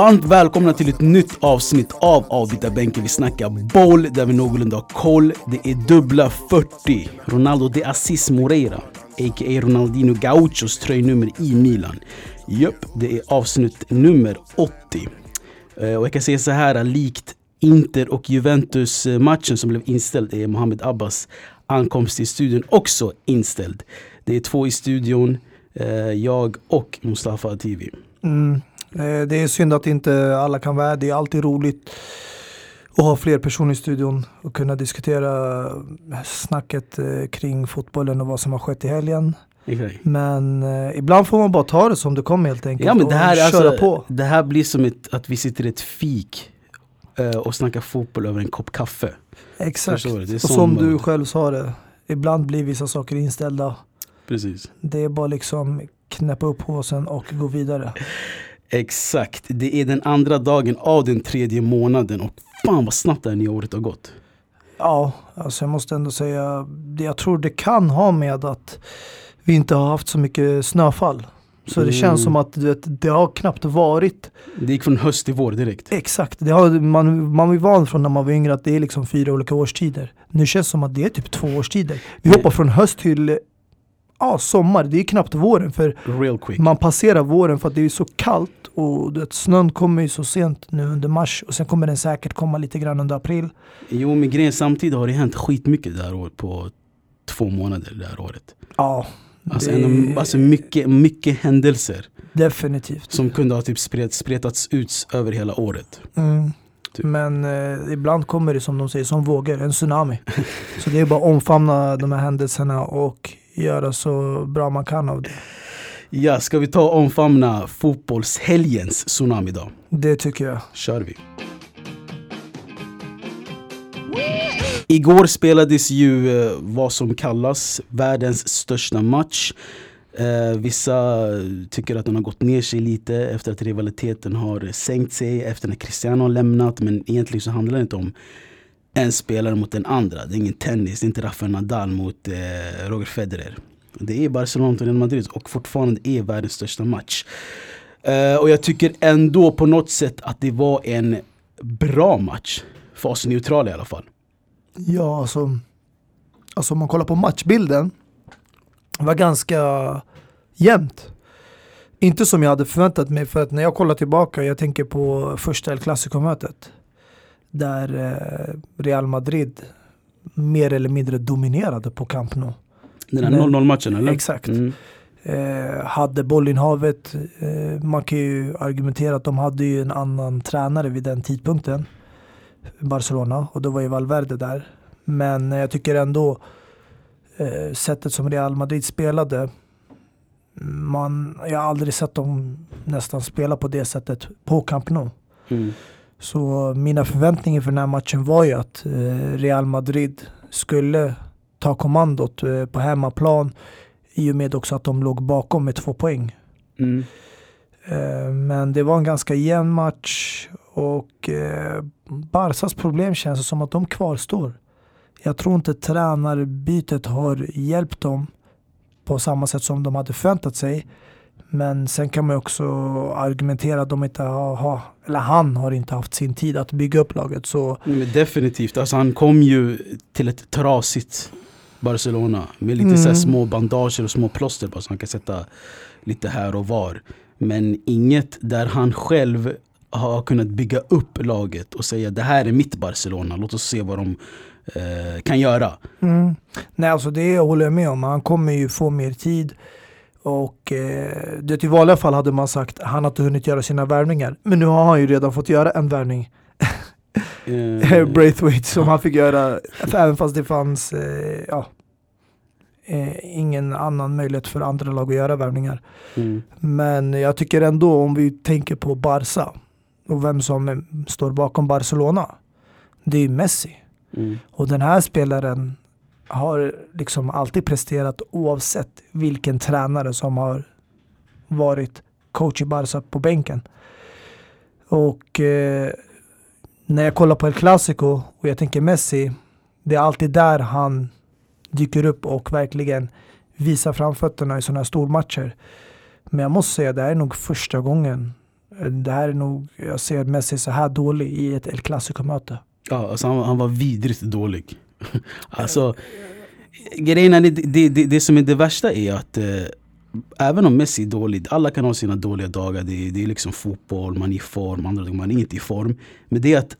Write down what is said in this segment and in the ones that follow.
Varmt välkomna till ett nytt avsnitt av Avbytarbänken. Vi snackar boll där vi någorlunda har koll. Det är dubbla 40. Ronaldo de Assis Moreira, a.k.a. Ronaldinho Gauchos tröjnummer i Milan. Japp, det är avsnitt nummer 80. Eh, och jag kan säga så här, likt Inter och Juventus-matchen eh, som blev inställd är Mohamed Abbas ankomst till studion också inställd. Det är två i studion, eh, jag och Mustafa TV. Mm. Eh, det är synd att inte alla kan vara Det är alltid roligt att ha fler personer i studion och kunna diskutera snacket eh, kring fotbollen och vad som har skett i helgen. Okay. Men eh, ibland får man bara ta det som det kommer helt enkelt. Ja, men det, här, och köra alltså, på. det här blir som ett, att vi sitter i ett fik eh, och snackar fotboll över en kopp kaffe. Exakt. Och som du själv sa det, ibland blir vissa saker inställda. Precis. Det är bara liksom knäppa upp påsen och gå vidare. Exakt. Det är den andra dagen av den tredje månaden och fan vad snabbt det här nya året har gått. Ja, alltså jag måste ändå säga, det jag tror det kan ha med att vi inte har haft så mycket snöfall. Så det Mm. känns som att vet, det har knappt varit Det gick från höst till vår direkt. exakt. Det har, man, man var van från när man var yngre att det är liksom fyra olika årstider. Nu känns det som att det är typ två årstider. Vi hoppar från höst till ja, sommar. Det är knappt våren för man passerar våren för att det är så kallt och vet, snön kommer ju så sent nu under mars och sen kommer den säkert komma lite grann under april. Jo men grejen samtidigt har det hänt skitmycket det här året på två månader det här året. Ja, Alltså, det- en, alltså mycket, mycket händelser definitivt. som kunde ha typ spret, spretats ut över hela året. Mm. Typ. Men eh, ibland kommer det som de säger, som vågor, en tsunami. så det är bara att omfamna de här händelserna och göra så bra man kan av det. Ja, ska vi ta och omfamna fotbollshelgens tsunami då? Det tycker jag. kör vi. Igår spelades ju eh, vad som kallas världens största match. Eh, vissa tycker att den har gått ner sig lite efter att rivaliteten har sänkt sig efter när Cristiano har lämnat. Men egentligen så handlar det inte om en spelare mot den andra. Det är ingen tennis, det är inte Rafael Nadal mot eh, Roger Federer. Det är Barcelona mot Real Madrid och fortfarande är världens största match. Eh, och jag tycker ändå på något sätt att det var en bra match. För oss neutrala i alla fall. Ja, alltså, alltså om man kollar på matchbilden. Det var ganska jämnt. Inte som jag hade förväntat mig för att när jag kollar tillbaka, jag tänker på första El Clasico-mötet. Där eh, Real Madrid mer eller mindre dominerade på Camp Nou. Den här Nej. 0-0 matchen eller? Exakt. Mm. Eh, hade bollinnehavet. Eh, man kan ju argumentera att de hade ju en annan tränare vid den tidpunkten. Barcelona och då var ju Valverde där. Men jag tycker ändå eh, sättet som Real Madrid spelade. Man, jag har aldrig sett dem nästan spela på det sättet på Camp Nou. Mm. Så mina förväntningar för den här matchen var ju att eh, Real Madrid skulle ta kommandot eh, på hemmaplan i och med också att de låg bakom med två poäng. Mm. Eh, Men det var en ganska jämn match och Barsas problem känns som att de kvarstår. Jag tror inte tränarbytet har hjälpt dem på samma sätt som de hade förväntat sig. Men sen kan man också argumentera att de inte har, eller han har inte haft sin tid att bygga upp laget. Så Men definitivt, alltså han kom ju till ett trasigt Barcelona med lite så Mm. små bandager och små plåster bara så han kan sätta lite här och var. Men inget där han själv har kunnat bygga upp laget och säga det här är mitt Barcelona, låt oss se vad de eh, kan göra. Mm. Nej, alltså det håller jag med om. Han kommer ju få mer tid. Och eh, det i vanliga fall hade man sagt att han har inte hunnit göra sina värvningar. Men nu har han ju redan fått göra en värvning. Eh, Braithwaite som han fick göra. Även fast det fanns eh, ja, eh, ingen annan möjlighet för andra lag att göra värvningar. mm, Men jag tycker ändå om vi tänker på Barca och vem som står bakom Barcelona. Det är ju Messi. mm, Och den här spelaren har liksom alltid presterat oavsett vilken tränare som har varit coach i Barca på bänken. Och eh, när jag kollar på El Clasico och jag tänker Messi, det är alltid där han dyker upp och verkligen visar framfötterna i sådana här stormatcher. Men jag måste säga, det här är nog första gången Det här är nog, jag ser Messi så här dålig i ett El Clasico-möte. Ja, alltså han, han var vidrigt dålig. alltså, grejen är, det, det, det, det som är det värsta är att eh, även om Messi är dålig, alla kan ha sina dåliga dagar. Det, det är liksom fotboll, man är i form, andra dagar man är inte i form. Men det är att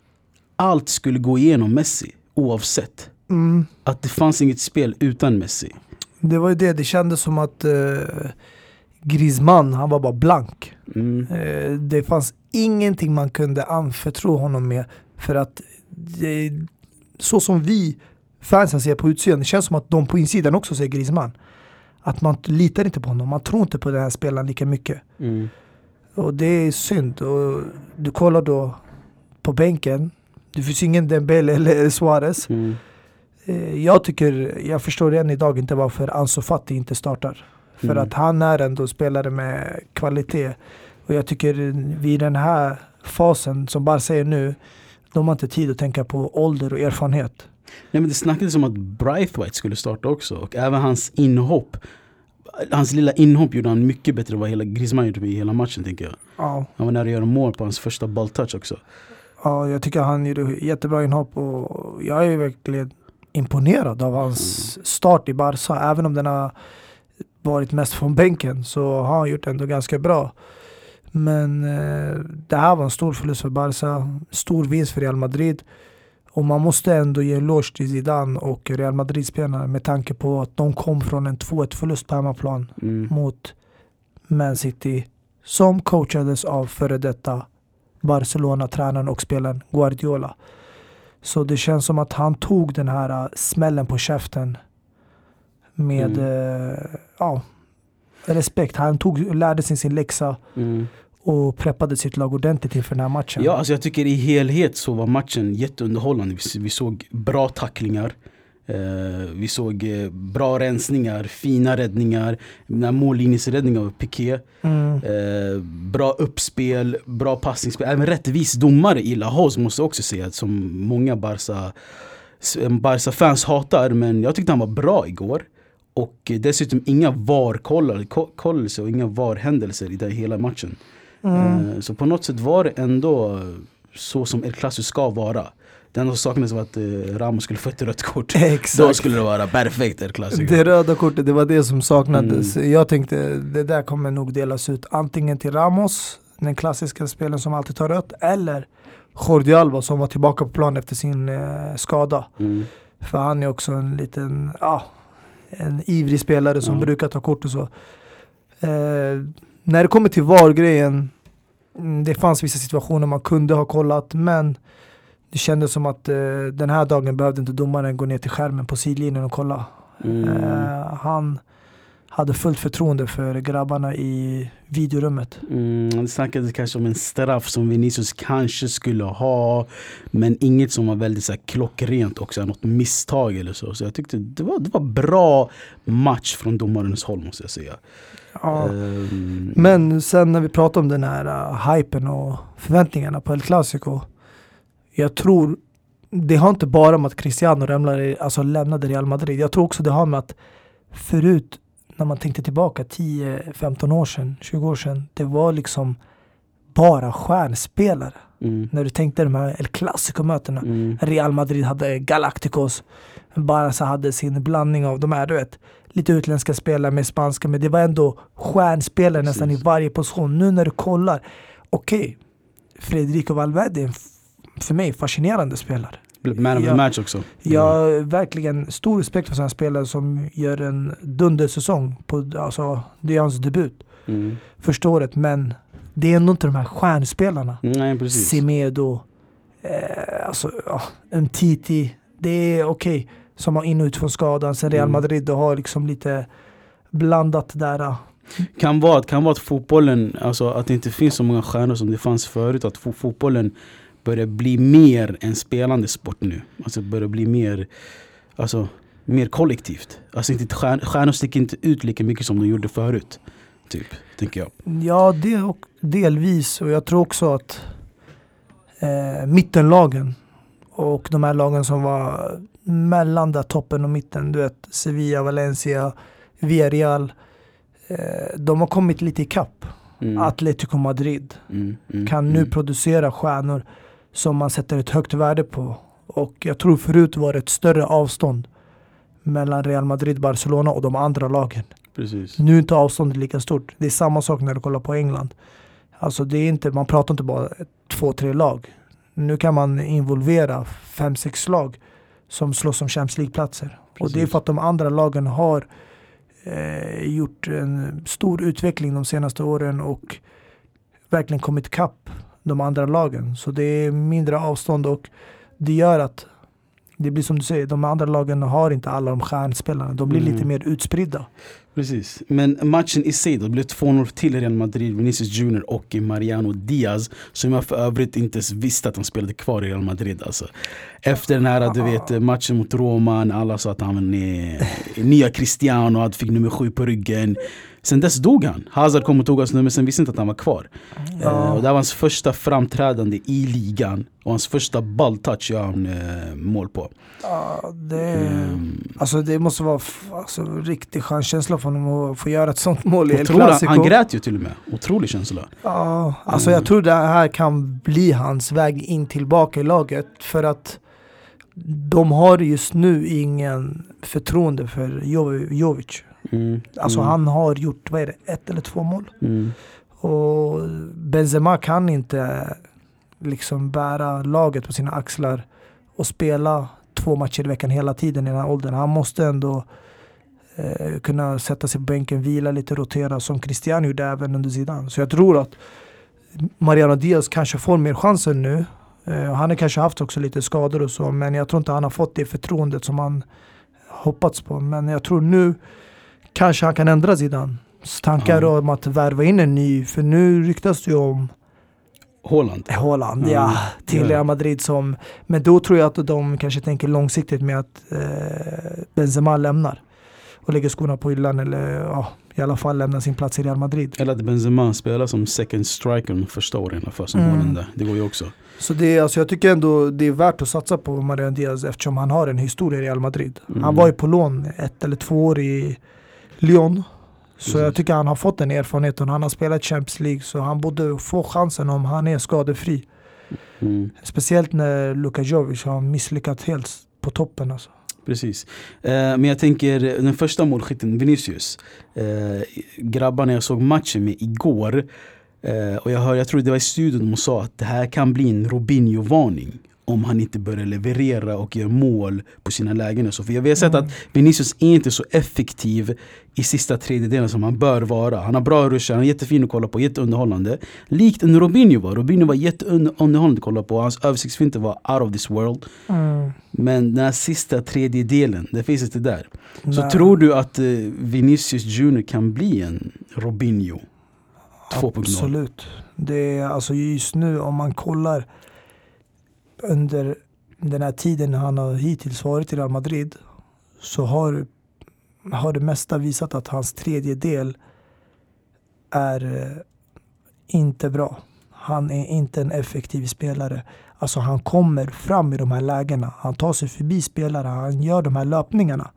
allt skulle gå igenom Messi oavsett. Mm. Att det fanns inget spel utan Messi. Det var ju det, det kändes som att eh, Griezmann, han var bara blank. Mm. Eh, det fanns ingenting man kunde anförtro honom med. För att det, så som vi fansen ser på utsidan, det känns som att de på insidan också ser Griezmann. Att man litar inte på honom, man tror inte på den här spelaren lika mycket. Mm. Och det är synd. Och du kollar då på bänken, det finns ingen Dembele eller Suarez. Mm. Eh, Jag tycker, jag förstår än idag inte varför Ansu Fati inte startar. För Mm. att han är ändå spelare med kvalitet. Och jag tycker vid den här fasen som bara säger nu, de har inte tid att tänka på ålder och erfarenhet. Nej men det snackades om att Braithwaite skulle starta också och även hans inhopp Hans lilla inhopp gjorde han mycket bättre än vad hela Griezmann gjorde i hela matchen tänker jag. Ja, Han var nära att göra mål på hans första bolltouch också. ja, jag tycker han gjorde jättebra inhopp och jag är verkligen imponerad av hans start i Barca. Även om den har varit mest från bänken så har han gjort ändå ganska bra. Men eh, det här var en stor förlust för Barca, stor vinst för Real Madrid. Och man måste ändå ge eloge till Zidane och Real Madrid-spelarna med tanke på att de kom från en 2-1 förlust på hemmaplan Mm. mot Man City som coachades av före detta Barcelona-tränaren och spelaren Guardiola. Så det känns som att han tog den här äh, smällen på käften med Mm. eh, ja, respekt. Han tog, lärde sig sin läxa Mm. Och preppade sitt lag ordentligt inför den här matchen. Ja, alltså jag tycker i helhet så var matchen jätteunderhållande. Vi, vi såg bra tacklingar. Eh, vi såg eh, bra rensningar, fina räddningar, mållinjesräddningen av Piqué. Mm. Eh, bra uppspel, bra passningsspel. Även rättvis domare i Lahoz måste jag också säga som många Barca, Barca-fans hatar. Men jag tyckte han var bra igår. Och dessutom inga VAR-kollelser och inga VAR-händelser i den hela matchen. Mm. Eh, Så på något sätt var det ändå så som El Clasico ska vara. Det enda som saknades var att eh, Ramos skulle få ett rött kort. Då Exakt. skulle det vara perfekt El Clasico. Det röda kortet, det var det som saknades. Mm. Jag tänkte det där kommer nog delas ut antingen till Ramos, den klassiska spelaren som alltid tar rött, eller Jordi Alba som var tillbaka på plan efter sin eh, skada. Mm. För han är också en liten, ja, en ivrig spelare som Ja. brukar ta kort och så. Eh, när det kommer till VAR-grejen, mm, det fanns vissa situationer man kunde ha kollat, men det kändes som att eh, den här dagen behövde inte domaren gå ner till skärmen på sidlinjen och kolla. Mm. Eh, han hade fullt förtroende för grabbarna i videorummet. Mm, det snackades kanske om en straff som Vinicius kanske skulle ha Men inget som var väldigt så här, klockrent också, något misstag eller så Så jag tyckte det var, det var bra match från domarens håll måste jag säga Ja. Ehm, Men sen när vi pratar om den här uh, hypen och förväntningarna på El Clasico. Jag tror det har inte bara med att Cristiano lämnade, alltså lämnade Real Madrid. Jag tror också det har med att förut när man tänkte tillbaka 10-15 år sedan, 20 år sedan. Det var liksom bara stjärnspelare. mm, När du tänkte de här El Clasico-mötena. mm, Real Madrid hade Galacticos. Barca hade sin blandning av de här, du vet, lite utländska spelare med spanska, men det var ändå stjärnspelare nästan i Precis. varje position. Nu när du kollar, okej, Federico Valverde är en för mig fascinerande spelare. Man of the match också Jag har verkligen stor respekt för sådana spelare som gör en dundersäsong. På, alltså, det är hans debut mm. första året, men det är ändå inte de här stjärnspelarna. Nej precis Semedo, eh, alltså, ja, Umtiti. Det är okej som har in och ut från skadan. Sen Real Mm. Madrid har liksom lite blandat där. kan vara, kan vara att fotbollen, alltså att det inte finns så många stjärnor som det fanns förut Att fo- fotbollen börjar bli mer en spelande sport nu Alltså börjar bli mer Alltså mer kollektivt Alltså inte, stjärn, stjärnor sticker inte ut lika mycket som de gjorde förut Typ, tänker jag Ja, det och delvis. Och jag tror också att eh, mittenlagen och de här lagen som var mellan där toppen och mitten, du vet Sevilla, Valencia, Villarreal. Eh, de har kommit lite i kapp. mm. Atletico Madrid mm, mm, kan nu mm. producera stjärnor som man sätter ett högt värde på. Och jag tror förut var det ett större avstånd mellan Real Madrid, Barcelona och de andra lagen. Precis. Nu är inte avståndet lika stort. Det är samma sak när du kollar på England. Alltså det är inte, man pratar inte bara två, tre lag. Nu kan man involvera fem, sex lag som slåss om Champions League-platser. Och det är för att de andra lagen har eh, gjort en stor utveckling de senaste åren och verkligen kommit ikapp de andra lagen. Så det är mindre avstånd och det gör att det blir som du säger, de andra lagen har inte alla de stjärnspelarna. De blir mm. lite mer utspridda. Precis, men matchen i sig då, det blev 2-0 till Real Madrid, Vinicius Junior och Mariano Diaz Som jag för övrigt inte ens visste att han spelade kvar i Real Madrid alltså. Efter den här du vet, matchen mot Roma, när alla sa att han är nya Cristiano, han fick nummer sju på ryggen Sen dess dog han. Hazard kom och tog hans nummer, sen visste inte att han var kvar. Ja. Uh, och det var hans första framträdande i ligan. Och hans första balltouch gör han uh, mål på. Ja, det, um, alltså det måste vara alltså, riktig chanskänsla för honom att få göra ett sånt mål i El Clasico. Han grät ju till och med. Otrolig känsla. Ja, alltså mm. jag tror det här kan bli hans väg in tillbaka i laget. För att de har just nu ingen förtroende för Jovic. Mm. Alltså han har gjort, vad är det, ett eller två mål. Mm. Och Benzema kan inte liksom bära laget på sina axlar och spela två matcher i veckan hela tiden i den här åldern. Han måste ändå eh, kunna sätta sig på bänken, vila lite, rotera som Cristiano gjorde även under Zidane. Så jag tror att Mariano Diaz kanske får mer chanser nu. Eh, han har kanske haft också lite skador och så, men jag tror inte han har fått det förtroendet som han hoppats på. Men jag tror nu kanske han kan ändra Zidans tankar mm. om att värva in en ny. För nu ryktas det ju om Håland. Håland, mm. ja. Till Real Madrid som... Men då tror jag att de kanske tänker långsiktigt med att eh, Benzema lämnar. Och lägger skorna på hyllan eller ja, i alla fall lämnar sin plats i Real Madrid. Eller att Benzema spelar som second striker första åren för som mm. Det går ju också. Så det är, alltså jag tycker ändå det är värt att satsa på Mariano Diaz eftersom han har en historia i Real Madrid. Mm. Han var ju på lån ett eller två år i Lyon. Så mm. jag tycker han har fått den erfarenheten. Han har spelat Champions League så han borde få chansen om han är skadefri. Mm. Speciellt när Luka Jovic har misslyckats helt på toppen. Alltså. Precis. Eh, men jag tänker den första målskytten, Vinicius. Eh, grabbarna jag såg matchen med igår. Eh, och jag, hör, jag tror det var i studion de sa att det här kan bli en Robinho-varning om han inte börjar leverera och gör mål på sina lägen. Så för vi har sett att Vinicius är inte så effektiv i sista tredjedelen som han bör vara. Han har bra rushar, han är jättefin att kolla på, jätteunderhållande. Likt en Robinho var. Robinho var jätteunderhållande att kolla på. Hans översiktsfinter var out of this world. Mm. Men den här sista tredjedelen, det finns inte där. Nej. Så tror du att uh, Vinicius Junior kan bli en Robinho 2.0? Absolut. Det är alltså just nu om man kollar under den här tiden han har hittills varit i Real Madrid så har, har det mesta visat att hans tredjedel är eh, inte bra. Han är inte en effektiv spelare. Alltså han kommer fram i de här lägena. Han tar sig förbi spelare, han gör de här löpningarna.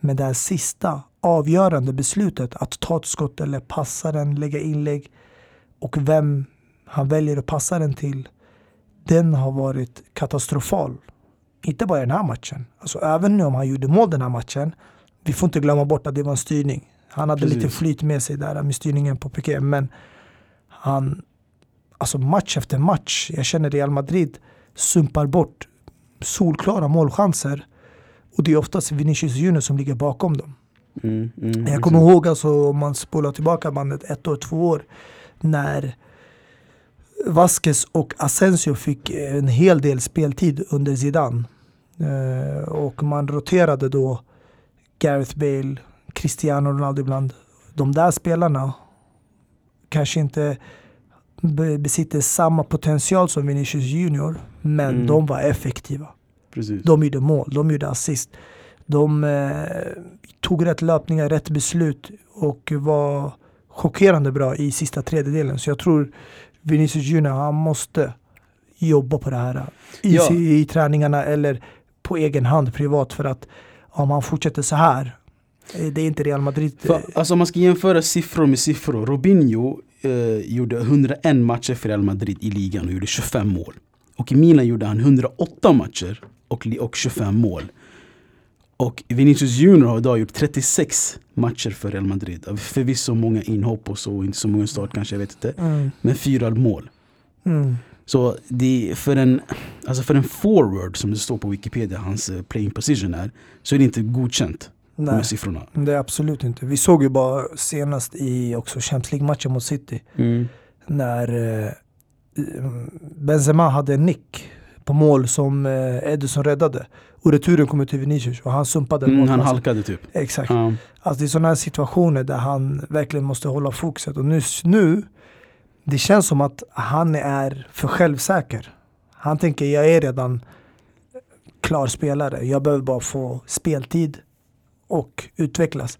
Men det här sista avgörande beslutet att ta ett skott eller passa den, lägga inlägg och vem han väljer att passa den till den har varit katastrofal. Inte bara i den här matchen. Alltså, även nu om han gjorde mål den här matchen. Vi får inte glömma bort att det var en styrning. Han hade Precis. lite flyt med sig där med styrningen på Piqué. Men han, alltså match efter match. Jag känner Real Madrid sumpar bort solklara målchanser. Och det är oftast Vinicius Junior som ligger bakom dem. Mm, mm, jag kommer ihåg alltså, om man spolar tillbaka bandet ett år, två år. När Vasquez och Asensio fick en hel del speltid under Zidane. Eh, och man roterade då Gareth Bale, Cristiano Ronaldo ibland. De där spelarna kanske inte besitter samma potential som Vinicius Junior, men mm. de var effektiva. Precis. De gjorde mål, de gjorde assist. De eh, tog rätt löpningar, rätt beslut och var chockerande bra i sista tredjedelen. Så jag tror Vinicius Junior, han måste jobba på det här i, ja. i, i träningarna eller på egen hand privat för att om han fortsätter så här eh, det är inte Real Madrid. För, alltså om man ska jämföra siffror med siffror. Robinho eh, gjorde 101 matcher för Real Madrid i ligan och gjorde 25 mål. Och i Milan gjorde han 108 matcher och, och 25 mål. Och Vinicius Junior har idag gjort 36 matcher för Real Madrid. Förvisso många inhopp och så, inte så många start kanske, jag vet inte. Mm. Men fyra mål. Mm. Så det, för, en, alltså för en forward som det står på Wikipedia, hans eh, playing position är, så är det inte godkänt, de här Nej, siffrorna. det är absolut inte. Vi såg ju bara senast i också Champions League-matchen mot City när eh, Benzema hade en nick på mål som eh, Edison räddade. Och returen kom ut till Vinicius och han sumpade Mm, han målplatsen. halkade typ. Exakt. Ja. Alltså det är sådana här situationer där han verkligen måste hålla fokuset. Och nu, nu, det känns som att han är för självsäker. Han tänker, jag är redan klar spelare. Jag behöver bara få speltid och utvecklas.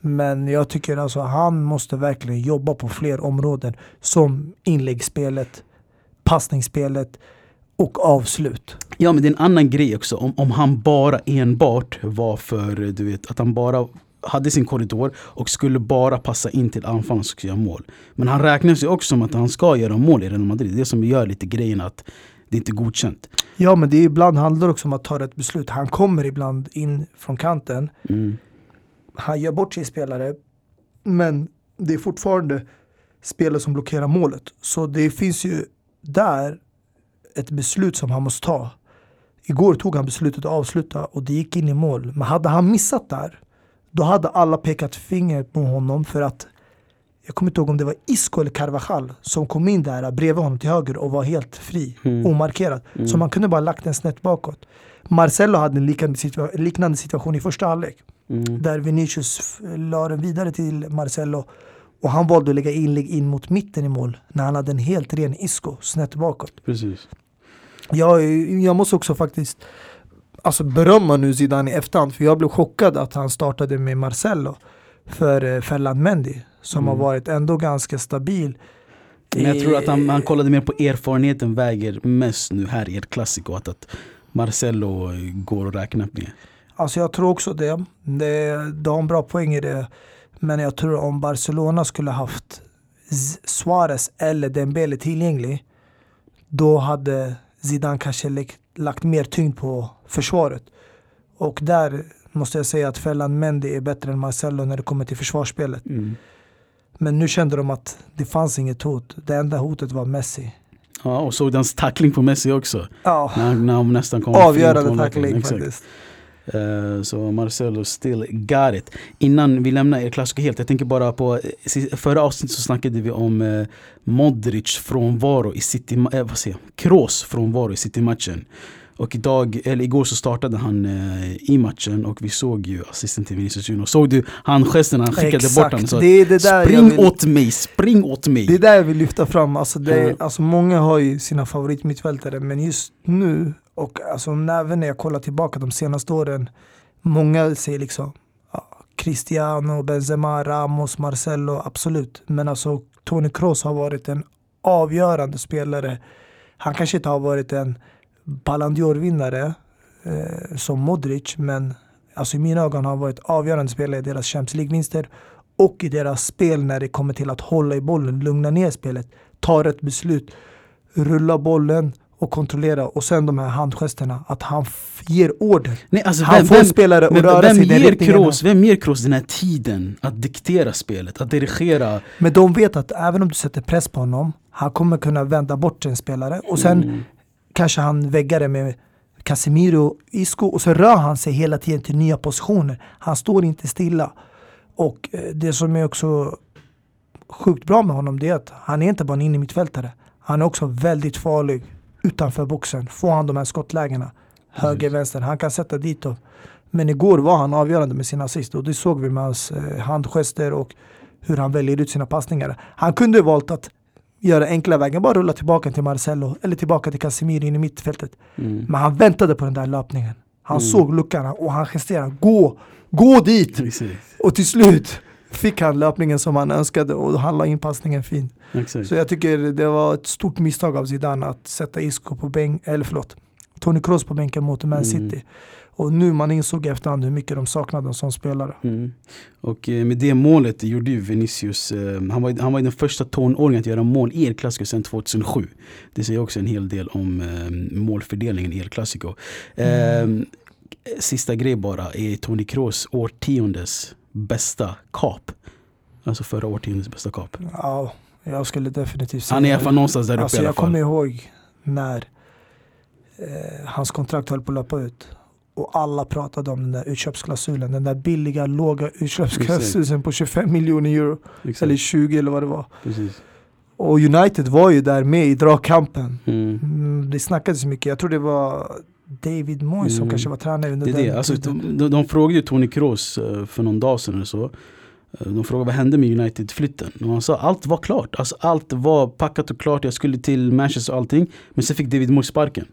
Men jag tycker alltså han måste verkligen jobba på fler områden som inläggsspelet, passningsspelet och avslut. Ja men det är en annan grej också, om, om han bara enbart var för, du vet, att han bara hade sin korridor och skulle bara passa in till anfallen som skulle göra mål. Men han räknas ju också som att han ska göra mål i Real Madrid. Det är det som gör lite grejen att det inte är godkänt. Ja men det är ibland handlar det också om att ta rätt beslut. Han kommer ibland in från kanten Mm. han gör bort sin spelare. Men det är fortfarande spelare som blockerar målet. Så det finns ju där ett beslut som han måste ta. Igår tog han beslutet att avsluta och det gick in i mål. Men hade han missat där, då hade alla pekat finger på honom för att jag kommer inte ihåg om det var Isco eller Carvajal som kom in där bredvid honom till höger och var helt fri, Mm. omarkerad. Så man kunde bara lagt den snett bakåt. Marcelo hade en liknande, situa- liknande situation i första halvlek Mm. där Vinicius la den vidare till Marcelo och han valde att lägga inlägg in mot mitten i mål när han hade en helt ren Isco snett bakåt. Precis. Jag, jag måste också faktiskt alltså berömma nu Zidane i efterhand för jag blev chockad att han startade med Marcelo för eh, Ferland Mendy som Mm. har varit ändå ganska stabil. Men jag tror att han, han kollade mer på erfarenheten väger mest nu här i ett klassiko. Att, att Marcelo går att räkna med. Alltså jag tror också det. det. De har en bra poäng i det. Men jag tror om Barcelona skulle haft Suarez eller Dembele tillgänglig. Då hade Zidane kanske lagt mer tyngd på försvaret. Och där måste jag säga att Ferland Mendy är bättre än Marcelo när det kommer till försvarsspelet. Mm. Men nu kände de att det fanns inget hot. Det enda hotet var Messi. Ja, och såg hans tackling på Messi också. Ja, När, när han nästan kom avgörande tackling faktiskt. Eh, Så Marcelo still got it. Innan vi lämnar er klassiker helt, jag tänker bara på, eh, förra avsnittet så snackade vi om eh, Modric frånvaro i City, eh, vad säger jag, Kroos frånvaro i City-matchen. Och idag, eller igår så startade han eh, i matchen och vi såg ju assisten till Vinicius Junior. Såg du handgesten när han skickade bort honom? Så, det är det där spring vill- åt mig, spring åt mig! Det är där jag vill lyfta fram. Alltså det, Ja. alltså många har ju sina favoritmittfältare men just nu och alltså även när jag kollar tillbaka de senaste åren. Många säger liksom ja, Cristiano, Benzema, Ramos, Marcelo, absolut. Men alltså Toni Kroos har varit en avgörande spelare. Han kanske inte har varit en Ballon d'Or-vinnare eh, som Modric men alltså i mina ögon har han varit avgörande spelare i deras Champions League-vinster och i deras spel när det kommer till att hålla i bollen, lugna ner spelet, ta rätt beslut, rulla bollen och kontrollera och sen de här handgesterna, att han ger order. Nej, alltså, Han får spelare att röra vem sig i den riktningen. Kroos, Vem ger Kroos den här tiden att diktera spelet, att dirigera? Men de vet att även om du sätter press på honom, han kommer kunna vända bort en spelare och sen Mm. kanske han väggar det med Casemiro, Isco och så rör han sig hela tiden till nya positioner. Han står inte stilla. Och eh, det som är också sjukt bra med honom det är att han är inte bara en innermittfältare. Han är också väldigt farlig utanför boxen. Får han de här skottlägena, höger, vänster, han kan sätta dit dem. Men igår var han avgörande med sina assist och det såg vi med hans eh, handgester och hur han väljer ut sina passningar. Han kunde valt att göra enkla vägen, bara rulla tillbaka till Marcelo eller tillbaka till Casemiro in i mittfältet. Mm. Men han väntade på den där löpningen. Han Mm. såg luckan och han gesterade, gå, gå dit! Precis. Och till slut fick han löpningen som han önskade och han la in passningen fint. Exakt. Så jag tycker det var ett stort misstag av Zidane att sätta Isco på bänk, eller förlåt, Toni Kroos på bänken mot Man Mm. City. Och nu man insåg efterhand hur mycket de saknade en sån spelare. Mm. Och eh, med det målet gjorde ju Vinicius, eh, han, var, han var den första tonåringen att göra mål i El Clasico sedan 2007. Det säger också en hel del om eh, målfördelningen i El Clasico. Mm. Sista grej bara, är Toni Kroos årtiondes bästa kap? Alltså förra årtiondets bästa kap. Ja, jag skulle definitivt säga Han är i alla fall någonstans där uppe alltså, i alla Jag fall. kommer ihåg när eh, hans kontrakt höll på att löpa ut. Och alla pratade om den där utköpsklausulen. Den där billiga, låga utköpsklausulen på 25 miljoner euro. Exakt, Eller 20 eller vad det var. precis. Och United var ju där med i dragkampen. Mm. Mm, det snackades mycket. Jag tror det var David Moyes som Mm. kanske var tränare under Det är den det. Alltså, tiden. de, de frågade ju Toni Kroos eh, för någon dag sedan eller så. Eh, De frågade vad hände med United-flytten? Och han sa allt var klart. Alltså, allt var packat och klart. Jag skulle till Manchester och allting. Men sen fick David Moyes sparken.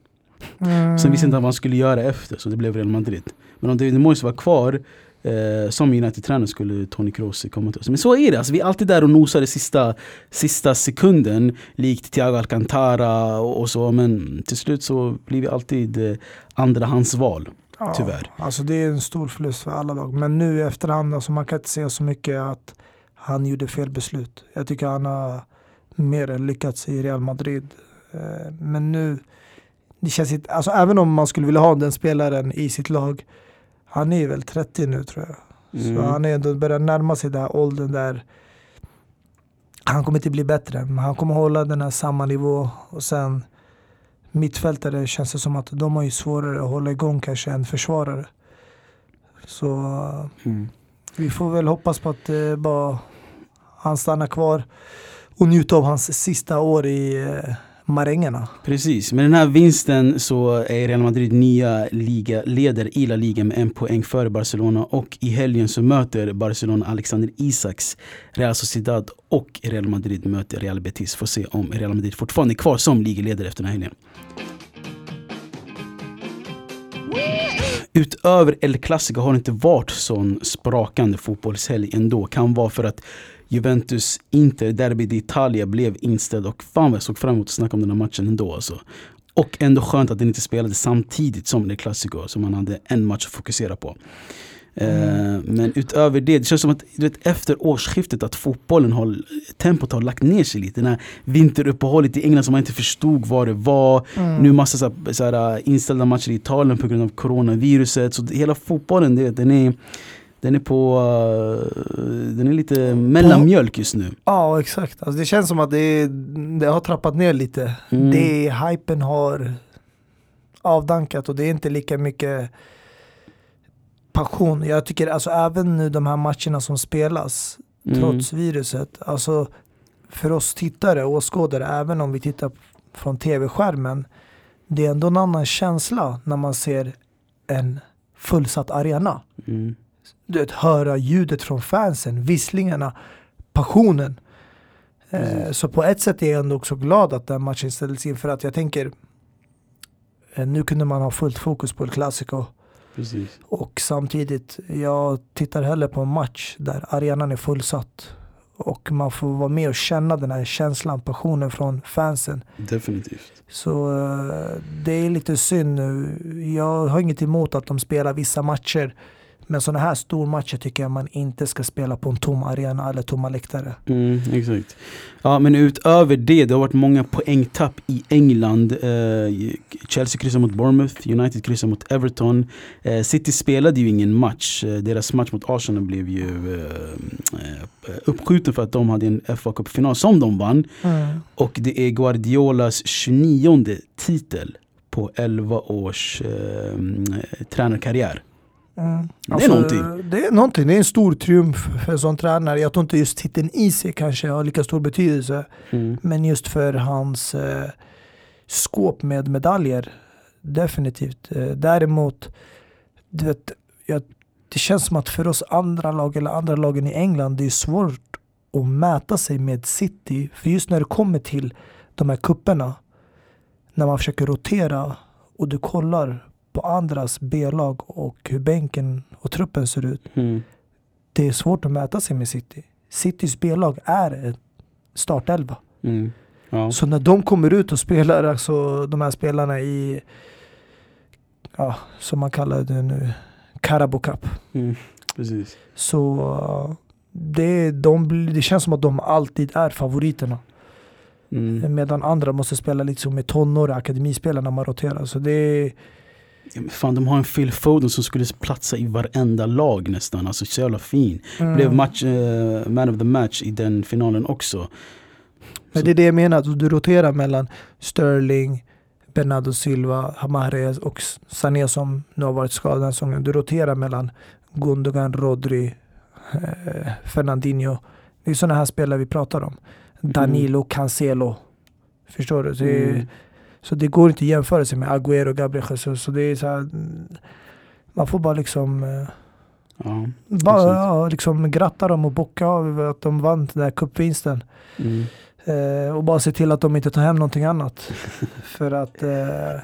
Mm. Sen visste inte han vad han skulle göra efter. Så det blev Real Madrid. Men om David Moyes var kvar eh, som United-tränare skulle Toni Kroos komma till oss. Men så är det. Alltså, vi är alltid där och nosar i sista, sista sekunden. Likt Thiago Alcantara och, och så. Men till slut så blir vi alltid eh, andrahandsval. Ja, tyvärr. Alltså det är en stor förlust för alla lag. Men nu i efterhand, alltså man kan inte säga så mycket att han gjorde fel beslut. Jag tycker han har mer än lyckats i Real Madrid. Eh, Men nu, det känns inte, alltså även om man skulle vilja ha den spelaren i sitt lag, han är väl 30 nu tror jag. Mm. Så han är ändå börjar närma sig den här åldern där han kommer inte bli bättre, men han kommer hålla den här samma nivå. Och sen mittfältare känns det som att de har ju svårare att hålla igång kanske än försvarare. Så Mm. vi får väl hoppas på att eh, bara han stannar kvar och njuta av hans sista år i eh, marängerna. Precis, med den här vinsten så är Real Madrid nya liga, leder i La Liga med en poäng före Barcelona och i helgen så möter Barcelona Alexander Isaks Real Sociedad och Real Madrid möter Real Betis. Får se om Real Madrid fortfarande är kvar som ligaledare efter den här helgen. Utöver El Clasico har det inte varit sån sprakande fotbollshelg ändå. Kan vara för att Juventus Inter Derby d'Italia blev inställd och fan vad jag såg fram emot att snacka om den här matchen ändå alltså. Och ändå skönt att den inte spelades samtidigt som El Clasico så man hade en match att fokusera på. Eh, men utöver det, det känns som att du vet, efter årsskiftet att fotbollen har, tempot har lagt ner sig lite. Den här vinteruppehållet i England som man inte förstod vad det var. Nu massa så här, så här, inställda matcher i Italien på grund av coronaviruset. Så det- hela fotbollen, det, den är den är på, eh, den är lite mellanmjölk just nu. Ja, exakt. Alltså det känns som att det, det har trappat ner lite. Mm. Det hypen har avdankat och det är inte lika mycket passion. Jag tycker alltså även nu de här matcherna som spelas Mm. trots viruset. Alltså för oss tittare och åskådare, även om vi tittar från tv-skärmen. Det är ändå en annan känsla när man ser en fullsatt arena. Mm. Du vet, höra ljudet från fansen, visslingarna, passionen. Eh, så på ett sätt är jag ändå också glad att den matchen ställdes in för att jag tänker eh, nu kunde man ha fullt fokus på El Clasico Precis. och samtidigt jag tittar hellre på en match där arenan är fullsatt och man får vara med och känna den här känslan, passionen från fansen. Definitivt. Så eh, det är lite synd nu. Jag har inget emot att de spelar vissa matcher. Men sådana här stormatcher tycker jag man inte ska spela på en tom arena eller tomma läktare. Mm, exakt. Ja, men utöver det, det har varit många poängtapp i England. Eh, Chelsea kryssar mot Bournemouth, United kryssar mot Everton. Eh, City spelade ju ingen match. Eh, deras match mot Arsenal blev ju eh, eh, uppskjuten för att de hade en FA Cup-final som de vann. Och det är Guardiolas 29 titel på 11 års eh, tränarkarriär. Mm. Det är någonting. Det är någonting. Det är en stor triumf för en sån tränare. Jag tror inte just titeln i sig kanske har lika stor betydelse. Mm. Men just för hans eh, skåp med medaljer. Definitivt. Eh, däremot, du vet, jag, det känns som att för oss andra lag eller andra lagen i England, det är svårt att mäta sig med City. För just när det kommer till de här kupperna när man försöker rotera och du kollar på andras B-lag och hur bänken och truppen ser ut. Mm. Det är svårt att mäta sig med City. Citys B-lag är ett startelva. Mm. Ja. Så när de kommer ut och spelar, alltså de här spelarna i ja, som man kallar det nu, Carabao Cup. Mm, precis. Så det, de, det känns som att de alltid är favoriterna. Mm. Medan andra måste spela liksom med tonåriga akademispelare när man roterar. Så det Fan, de har en Phil Foden som skulle platsa i varenda lag nästan. Alltså så jävla fin. mm. Blev match, eh, man of the match i den finalen också. Men det är det jag menar, att du roterar mellan Sterling, Bernardo Silva, Mahrez och Sané som nu har varit skadad den här säsongen. Du roterar mellan Gundogan, Rodri, eh, Fernandinho. Det är sådana här spelare vi pratar om. Danilo, Cancelo. Förstår du? Det, är- Mm. Så det går inte att jämföra sig med Agüero, Gabriel Jesus. Så det är så här, mm, man får bara liksom eh, Ja. bara, ja, liksom gratta dem och bocka av att de vann den där cupvinsten. Mm. Eh, och bara se till att de inte tar hem någonting annat. För att eh,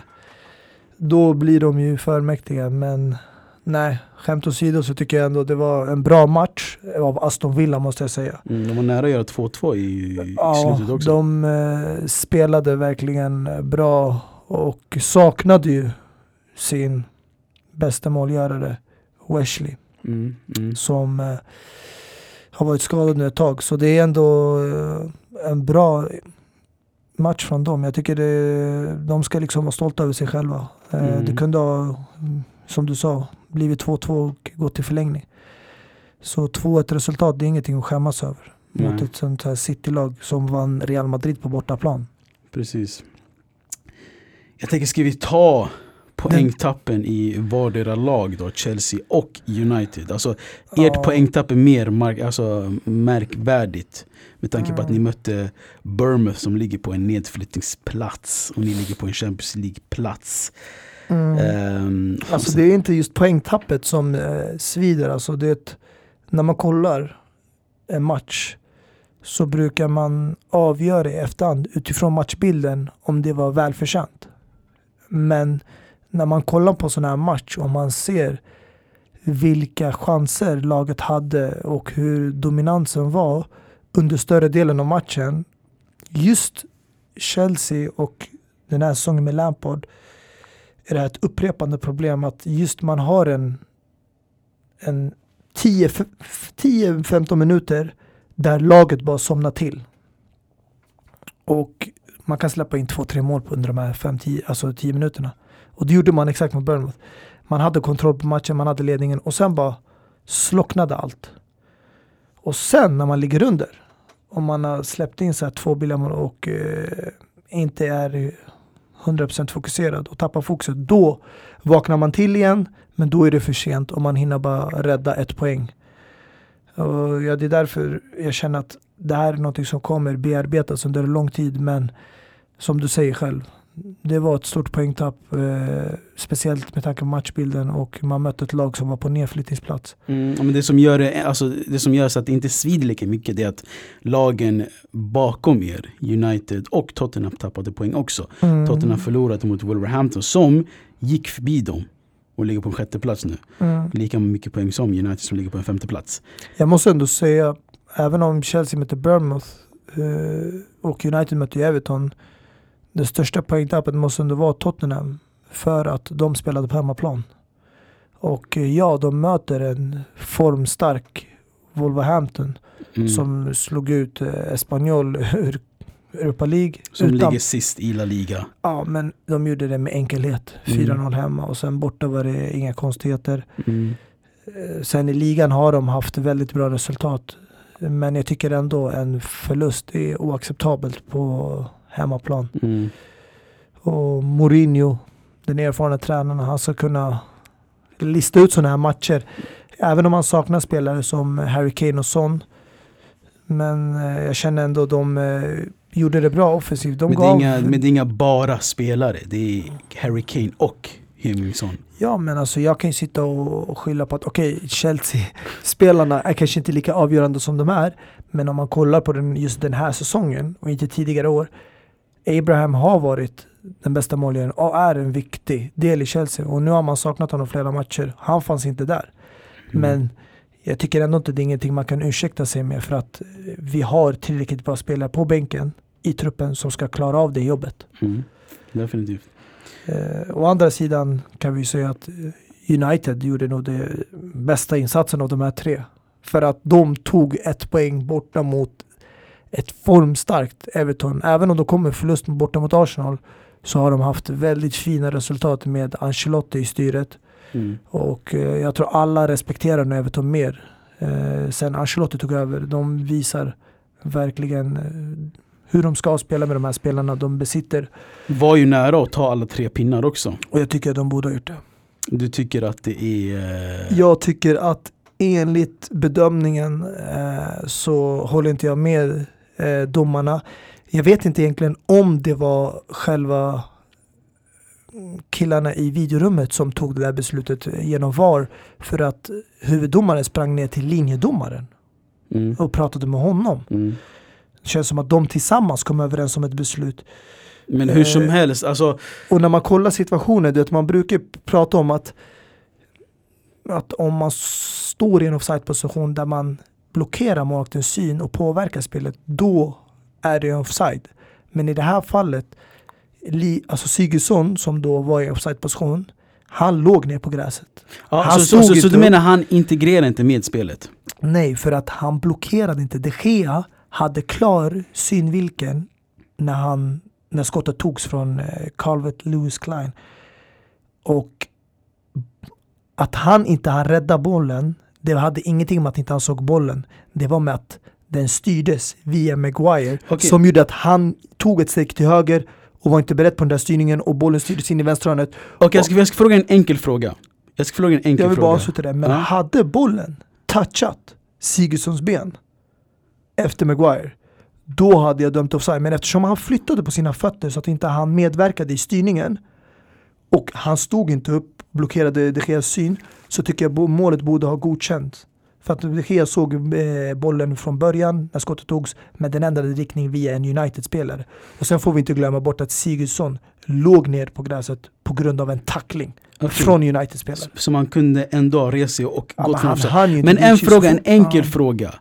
då blir de ju för mäktiga. Men nej, skämt åsido så tycker jag ändå det var en bra match av Aston Villa måste jag säga. Mm, de var nära att göra 2-2 i, i Ja, slutet också. de eh, spelade verkligen bra och saknade ju sin bästa målgörare Wesley Mm, mm. som eh, har varit skadad nu ett tag. Så det är ändå eh, en bra match från dem. Jag tycker det, de ska liksom vara stolta över sig själva. Eh, Mm. Det kunde ha, mm, som du sa, blivit 2-2 och gått till förlängning. Så 2-1 resultat, det är ingenting att skämmas över. Mot Nej. ett sånt här City-lag som vann Real Madrid på bortaplan. Precis. Jag tänker, ska vi ta poängtappen i vardera lag då, Chelsea och United? Alltså ert Ja. poängtapp är mer mark, alltså, märkvärdigt. Med tanke på att Mm. ni mötte Bournemouth som ligger på en nedflyttningsplats och ni ligger på en Champions League-plats. Ehm, Alltså det är inte just poängtappet som eh, svider. Alltså det är ett, när man kollar en match så brukar man avgöra i efterhand utifrån matchbilden om det var välförtjänt. Men när man kollar på sån här match och man ser vilka chanser laget hade och hur dominansen var under större delen av matchen. Just Chelsea och den här säsongen med Lampard är det här ett upprepande problem att just man har en, en 10-15 minuter där laget bara somnar till. Och man kan släppa in 2-3 mål på under de här 5-10 alltså 10 minuterna. Och det gjorde man exakt mot Bournemouth. Man hade kontroll på matchen, man hade ledningen och sen bara slocknade allt. Och sen när man ligger under, om man har släppt in så här två billiga mål och eh, inte är 100% fokuserad och tappar fokuset, då vaknar man till igen. Men då är det för sent och man hinner bara rädda ett poäng. Och ja, det är därför jag känner att det här är något som kommer bearbetas under lång tid. Men som du säger själv, det var ett stort poängtapp. Eh, speciellt med tanke på matchbilden och man mötte ett lag som var på nedflyttningsplats. Mm, men det, som gör det, alltså, det som gör så att det inte svider lika mycket det är att lagen bakom er, United och Tottenham tappade poäng också. Mm. Tottenham förlorade mot Wolverhampton som gick förbi dem och ligger på en sjätte plats nu. Mm. Lika mycket poäng som United som ligger på en femte plats. Jag måste ändå säga, även om Chelsea mötte Bournemouth eh, och United mötte Everton, det största poängtappet måste ändå vara Tottenham för att de spelade på hemmaplan. Och eh, ja, de möter en formstark Wolverhampton Mm. som slog ut eh, Espanyol ur Europa League. som utan, ligger sist i La Liga. Ja, men de gjorde det med enkelhet. Mm. 4-0 hemma och sen borta var det inga konstigheter. Mm. Eh, Sen i ligan har de haft väldigt bra resultat. Men jag tycker ändå en förlust är oacceptabelt på hemmaplan. Mm. Och Mourinho, den erfarna tränaren, han ska kunna lista ut sådana här matcher. Även om han saknar spelare som Harry Kane och Son. Men eh, jag känner ändå att de eh, gjorde det bra offensivt. De Men, det gav, inga, men det är inga bara spelare. Det är Harry Kane och Heung-Min Ja men alltså jag kan ju sitta och, och skylla på att okej Chelsea-spelarna är kanske inte lika avgörande som de är. Men om man kollar på den, just den här säsongen och inte tidigare år. Abraham har varit den bästa målgöraren och är en viktig del i Chelsea. Och nu har man saknat honom flera matcher. Han fanns inte där. Mm. Men jag tycker ändå inte det är ingenting man kan ursäkta sig med för att vi har tillräckligt bra spelare på bänken i truppen som ska klara av det jobbet. Mm. Definitivt. Eh, å andra sidan kan vi säga att United gjorde nog det bästa insatsen av de här tre. För att de tog ett poäng borta mot ett formstarkt Everton. Även om de kommer förlust borta mot Arsenal så har de haft väldigt fina resultat med Ancelotti i styret. Mm. Och eh, jag tror alla respekterar Everton mer. Eh, sen Ancelotti tog över. De visar verkligen eh, hur de ska spela med de här spelarna de besitter. Var ju nära att ta alla tre pinnar också. Och jag tycker att de borde ha gjort det. Du tycker att det är... Eh... Jag tycker att enligt bedömningen eh, så håller inte jag med eh, domarna. Jag vet inte egentligen om det var själva killarna i videorummet som tog det där beslutet genom VAR för att huvuddomaren sprang ner till linjedomaren mm. och pratade med honom. Mm. Det känns som att de tillsammans kom överens om ett beslut. Men hur som eh, helst, alltså... Och när man kollar situationen, det man brukar prata om att, att om man står i en offside-position där man blockerar målvaktens syn och påverkar spelet, då är det offside. Men i det här fallet, alltså Sigurdsson som då var i offside-position, han låg ner på gräset. Ja, han så, så, så, du menar han integrerar inte med spelet? Nej, för att han blockerade inte. De Gea hade klar synvinkeln när, han, när skottet togs från eh, Calvert Lewis Klein. Och att han inte hann rädda bollen, det hade ingenting med att inte han såg bollen. Det var med att den styrdes via Maguire okay. som gjorde att han tog ett steg till höger och var inte beredd på den där styrningen och bollen styrdes in i vänsterhörnet. Okej, okay, jag, ska, jag ska fråga en enkel fråga. Jag ska fråga en enkel fråga. Jag vill bara avsluta det. Men ja. hade bollen touchat Sigurdssons ben efter Maguire, då hade jag dömt offside. Men eftersom han flyttade på sina fötter så att inte han medverkade i styrningen och han stod inte upp, blockerade de Geas syn, så tycker jag målet borde ha godkänt. För att de Gea såg eh, bollen från början när skottet togs, men den ändrade riktning via en United-spelare. Och sen får vi inte glömma bort att Sigurdsson låg ner på gräset på grund av en tackling. Okay. Från United-spelare. Så man kunde ändå resa sig och ja, gått från Men en fråga, en enkel ja. fråga.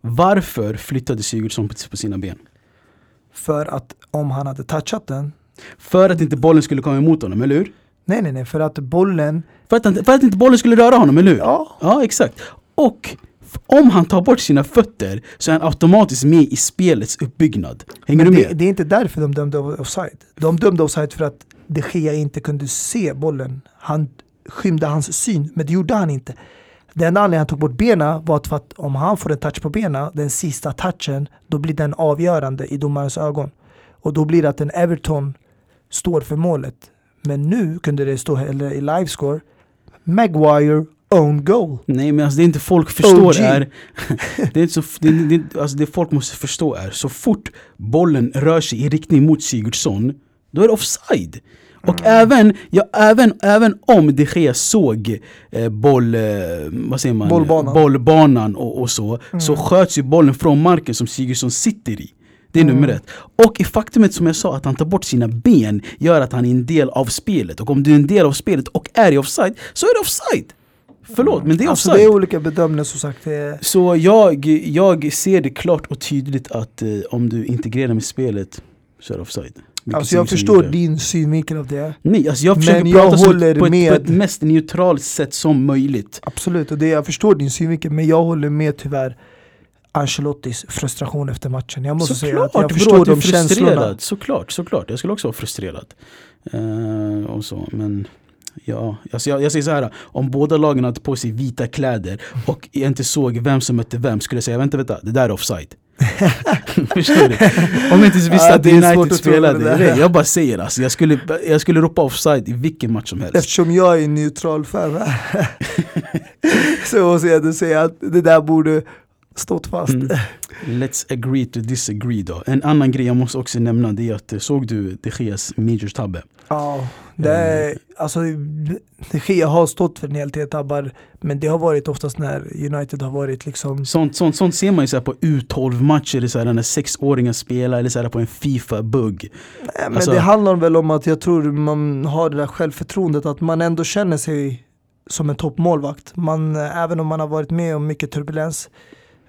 Varför flyttade Sigurdsson på sina ben? För att om han hade touchat den För att inte bollen skulle komma emot honom, eller hur? Nej nej nej, för att bollen För att, för att inte bollen skulle röra honom, eller hur? Ja, ja exakt Och om han tar bort sina fötter så är han automatiskt med i spelets uppbyggnad. Hänger Men du med? Det, är inte därför de dömde offside. De dömde offside för att de Gea inte kunde se bollen. Han skymde hans syn, men det gjorde han inte. Den enda anledningen han tog bort benen var för att om han får en touch på benen, den sista touchen, då blir den avgörande i domarens ögon. Och då blir det att en Everton står för målet. Men nu kunde det stå eller i livescore Maguire own goal. Nej men alltså det är inte folk förstår OG. är det, är så, det, det, alltså det folk måste förstå är så fort bollen rör sig i riktning mot Sigurdsson då är det offside. Och mm. även, ja, även, även om de Gea såg eh, boll, eh, vad säger man? bollbanan, bollbanan och, och så, mm. så sköts ju bollen från marken som Sigurdsson sitter i. Det är mm. nummer ett. Och i faktumet som jag sa, att han tar bort sina ben gör att han är en del av spelet. Och om du är en del av spelet och är i offside, så är det offside! Förlåt, men det är alltså, offside. Det är olika bedömningar som sagt. Så jag, jag ser det klart och tydligt att eh, om du integrerar med spelet så är det offside. Alltså jag förstår din synvinkel av det. Nej, alltså jag försöker men prata jag håller på, ett, med... på ett mest neutralt sätt som möjligt. Absolut, och det, jag förstår din synvinkel men jag håller med tyvärr Ancelottis frustration efter matchen. Jag måste såklart, säga att jag förstår de känslorna. Såklart, såklart. Jag skulle också vara frustrerad. Uh, och så, men Ja, alltså jag, jag säger så här. Om båda lagen hade på sig vita kläder och jag inte såg vem som mötte vem skulle jag säga vänta, vänta, det där är offside. Förstår du? Om jag inte visste ja, att United spelade. Det. Jag bara säger alltså, jag skulle, jag skulle ropa offside i vilken match som helst. Eftersom jag är neutral fan så måste jag säga att det där borde stått fast. Mm. Let's agree to disagree då. En annan grej jag måste också nämna det är att, såg du De Geas majors tabbe? Ja, det är, mm. alltså De Gea har stått för en hel del tabbar men det har varit oftast när United har varit liksom Sånt, sånt, sånt ser man ju så på U12-matcher, så här, när sexåringar spelar eller så här, på en Fifa-bugg. Men alltså, det handlar väl om att jag tror man har det där självförtroendet att man ändå känner sig som en toppmålvakt. Man, även om man har varit med om mycket turbulens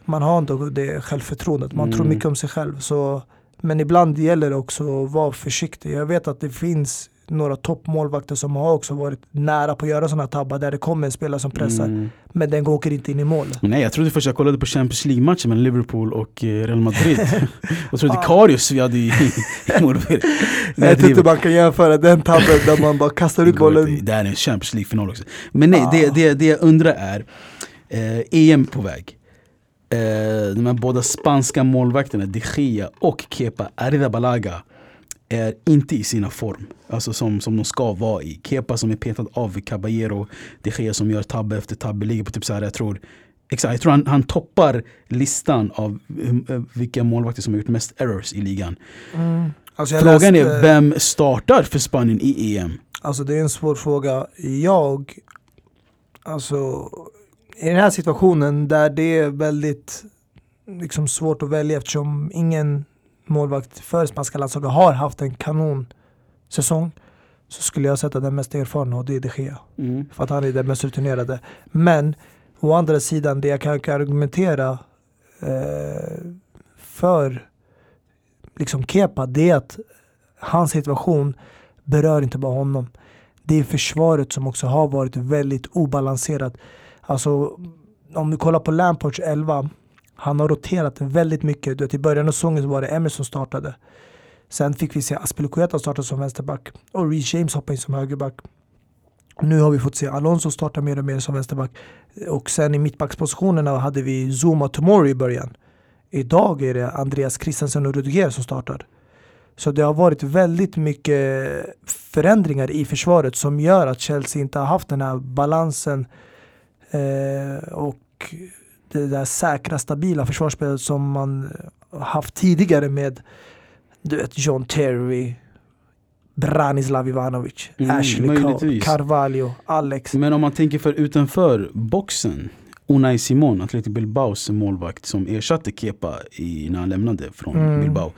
man har ändå det självförtroendet, man mm. tror mycket om sig själv. Så, men ibland gäller det också att vara försiktig. Jag vet att det finns några toppmålvakter som har också varit nära på att göra sådana tabbar där det kommer en spelare som pressar. Mm. Men den åker inte in i mål. Nej jag trodde först jag kollade på Champions League-matchen mellan Liverpool och eh, Real Madrid. och trodde Karius vi hade i, i mål. Jag tror inte man kan jämföra den tabben där man bara kastar ut bollen. Det här är en Champions League-final också. Men nej, det, det, det jag undrar är, eh, EM på väg. Eh, de här båda spanska målvakterna, De Gea och Kepa Arrizabalaga är inte i sina form. Alltså som, som de ska vara i. Kepa som är petad av Caballero, De Gea som gör tabbe efter tabbe, ligger på typ så här, jag tror Exakt, jag tror han, han toppar listan av eh, vilka målvakter som har gjort mest errors i ligan. Mm. Alltså Frågan läste, är, vem startar för Spanien i EM? Alltså det är en svår fråga. Jag, alltså i den här situationen där det är väldigt liksom, svårt att välja eftersom ingen målvakt för spanska landslaget har haft en kanonsäsong så skulle jag sätta den mest erfarna och det är de Gea. Mm. För att han är den mest rutinerade. Men å andra sidan, det jag kan argumentera eh, för liksom Kepa, det är att hans situation berör inte bara honom. Det är försvaret som också har varit väldigt obalanserat. Alltså, om du kollar på Lamports 11, han har roterat väldigt mycket. Du vet, I början av säsongen var det Emerson som startade. Sen fick vi se Aspilicueta starta som vänsterback och Reece James hoppa in som högerback. Nu har vi fått se Alonso starta mer och mer som vänsterback. Och sen i mittbackspositionerna hade vi Zuma Tomori i början. Idag är det Andreas Christensen och Rudiger som startar. Så det har varit väldigt mycket förändringar i försvaret som gör att Chelsea inte har haft den här balansen och det där säkra, stabila försvarsspelet som man haft tidigare med du vet, John Terry, Branislav Ivanovic, Mm, Ashley Cole. Carvalho, Alex. Men om man tänker för utanför boxen Unai Simon, Athletic Bilbaos målvakt som ersatte Kepa i, när han lämnade från Mm. Bilbao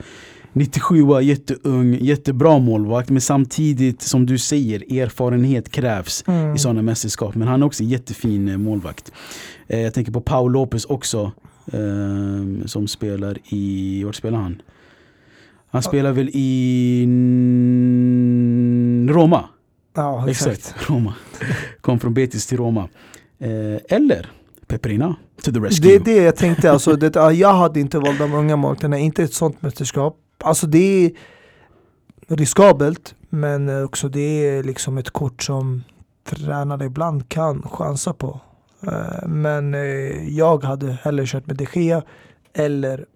97 var jätteung, jättebra målvakt men samtidigt som du säger erfarenhet krävs Mm. i sådana mästerskap. Men han är också en jättefin eh, målvakt. Eh, jag tänker på Paul Lopez också eh, som spelar i, vart spelar han? Han spelar väl i Roma? Ja, exakt. Exakt, Roma. Kom från Betis till Roma. Eh, eller Peperina to the rescue. Det är det jag tänkte, alltså, det, ja, jag hade inte valt de unga målvakterna, inte ett sånt mästerskap. Alltså det är riskabelt, men också det är liksom ett kort som tränare ibland kan chansa på. Eh, men eh, jag hade hellre kört med de Gea eller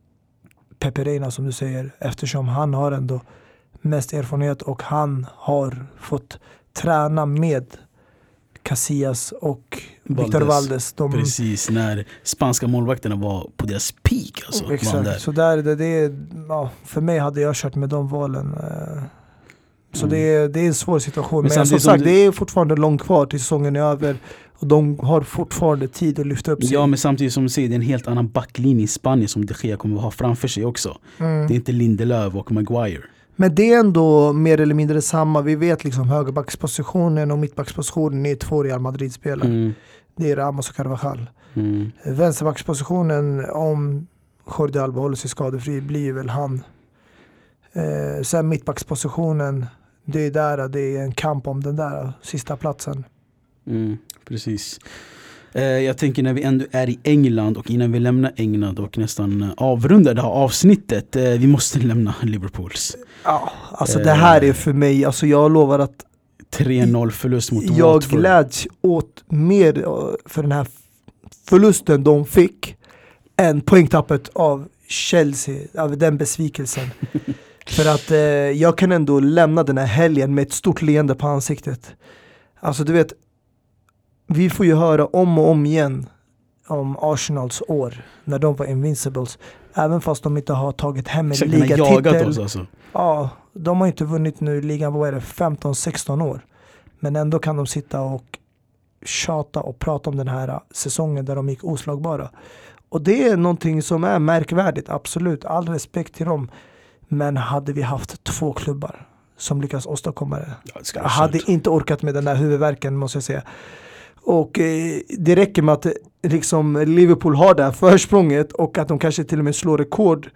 Peperina som du säger eftersom han har ändå mest erfarenhet och han har fått träna med Casillas och Victor Valdes. De, Precis, när spanska målvakterna var på deras peak. Alltså, han där. Exakt, så där, det, det, ja, för mig hade jag kört med de valen. eh. Så Mm. det, är, det är en svår situation. Men Men, som sagt, du- det är fortfarande långt kvar till säsongen är över. Och de har fortfarande tid att lyfta upp sig. Ja men samtidigt som du säger, det är en helt annan backlinje i Spanien som de Gea kommer att ha framför sig också. Mm. Det är inte Lindelöf och Maguire. Men det är ändå mer eller mindre samma. Vi vet liksom högerbackspositionen och mittbackspositionen är två Real Madrid-spelare. Mm. Det är Ramos och Carvajal. Mm. Vänsterbackspositionen, om Jordi Alba håller sig skadefri, blir väl han. Eh, sen mittbackspositionen, det är där det är en kamp om den där sista platsen. Mm. Precis. Eh, jag tänker när vi ändå är i England och innan vi lämnar England och nästan eh, avrundar det här avsnittet. Eh, vi måste lämna Liverpools Ja, alltså det här är för mig, alltså jag lovar att 3-0 förlust mot jag Watford. gläds åt mer för den här förlusten de fick än poängtappet av Chelsea, av den besvikelsen. för att eh, jag kan ändå lämna den här helgen med ett stort leende på ansiktet. Alltså du vet, vi får ju höra om och om igen om Arsenals år när de var invincibles. Även fast de inte har tagit hem en ligatitel. oss alltså. Ja, de har inte vunnit nu i ligan, vad är det, 15-16 år. Men ändå kan de sitta och tjata och prata om den här säsongen där de gick oslagbara. Och det är någonting som är märkvärdigt, absolut. All respekt till dem. Men hade vi haft två klubbar som lyckas åstadkomma det. Ja, det hade inte orkat med den där huvudvärken måste jag säga. Och eh, det räcker med att eh, liksom, Liverpool har det här försprånget och att de kanske till och med slår rekord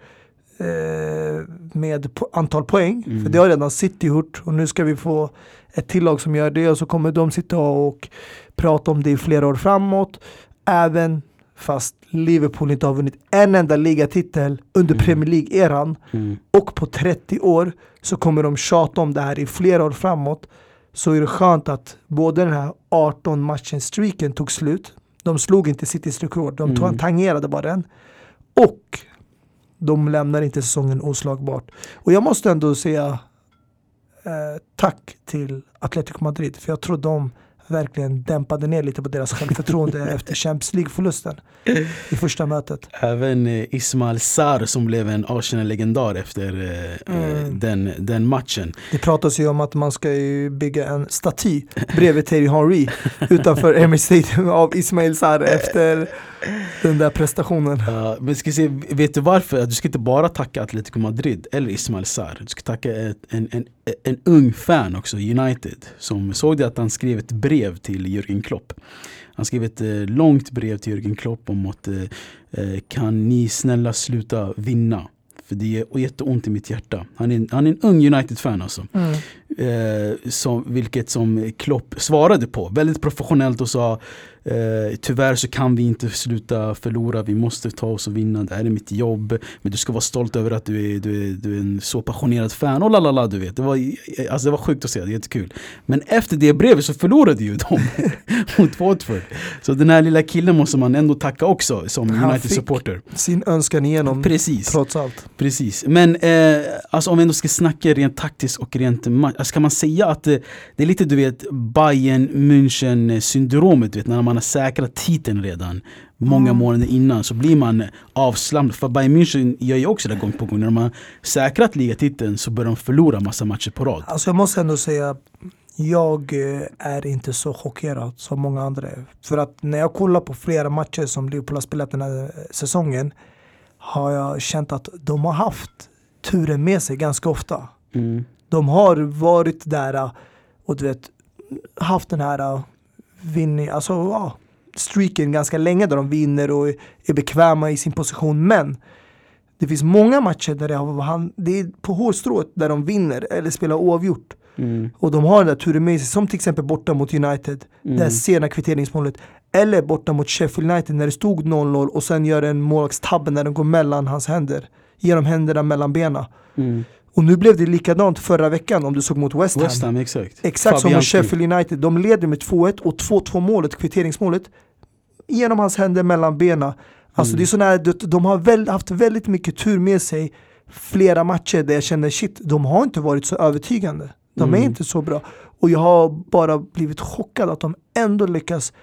eh, med po antal poäng. Mm. För det har redan City gjort och nu ska vi få ett till lag som gör det och så kommer de sitta och prata om det i flera år framåt. Även fast Liverpool inte har vunnit en enda ligatitel under Mm. Premier League-eran Mm. och på 30 år så kommer de tjata om det här i flera år framåt. Så är det skönt att både den här 18 matchen streaken tog slut. De slog inte Citys rekord, de Mm. tangerade bara den. Och de lämnar inte säsongen oslagbart. Och jag måste ändå säga eh, tack till Atletico Madrid. För jag tror de verkligen dämpade ner lite på deras självförtroende efter Champions League-förlusten i första mötet. Även eh, Ismail Sarr som blev en Arsenal-legendar efter eh, eh, Mm. den, den matchen. Det pratas ju om att man ska ju bygga en staty bredvid Thierry Henry utanför Emirates Stadium av Ismail Sarr efter den där prestationen. Ja, men ska se, vet du varför? Du ska inte bara tacka Atletico Madrid eller Ismail Sarr. Du ska tacka en, en, en ung fan också, United. Som såg det att han skrev ett brev till Jürgen Klopp. Han skrev ett eh, långt brev till Jürgen Klopp om att eh, eh kan ni snälla sluta vinna? För det är jätteont i mitt hjärta. Han är, en- han är en ung United-fan alltså. Mm. Eh, som, vilket som Klopp svarade på. Väldigt professionellt och sa eh, Tyvärr så kan vi inte sluta förlora, vi måste ta oss och vinna, det här är mitt jobb. Men du ska vara stolt över att du är, du är, du är en så passionerad fan. Och lalala du vet. Det var, alltså det var sjukt att se, det är jättekul. Men efter det brevet så förlorade ju de mot Watford. Så den här lilla killen måste man ändå tacka också som United-supporter Sin önskan igenom Precis. trots allt. Precis, men eh, alltså om vi ändå ska snacka rent taktiskt och rent ma- alltså kan man säga att det är lite du vet Bayern München syndromet vet när man har säkrat titeln redan många Mm. månader innan så blir man avslappnad för Bayern München gör ju också det gång på gång när de har säkrat ligatiteln så börjar de förlora massa matcher på rad. Alltså jag måste ändå säga, jag eh, är inte så chockerad som många andra är. För att när jag kollar på flera matcher som Liverpool har spelat den här eh, säsongen har jag känt att de har haft turen med sig ganska ofta. Mm. De har varit där eh, och du vet haft den här eh, vinning, alltså ja, streaken ganska länge där de vinner och är- bekväma i sin position. Men det finns många matcher där det, har, han- det är på hårstrået där de vinner eller spelar oavgjort. Mm. Och de har den där turen med sig, som till exempel borta mot United, Mm. det här sena kvitteringsmålet. Eller borta mot Sheffield United när det stod 0-0 och sen gör en målvaktstabbe när den går mellan hans händer. Genom händerna mellan benen. Mm. Och nu blev det likadant förra veckan om du såg mot West Ham. West Ham, exakt. Exakt som mot. Sheffield United. De leder med 2-1 och 2-2 målet, kvitteringsmålet, genom hans händer mellan benen. Alltså Mm. det är sån här, de- har väl, haft väldigt mycket tur med sig flera matcher där jag känner shit, de har inte varit så övertygande. De är Mm. inte så bra. Och jag har bara blivit chockad att de ändå lyckas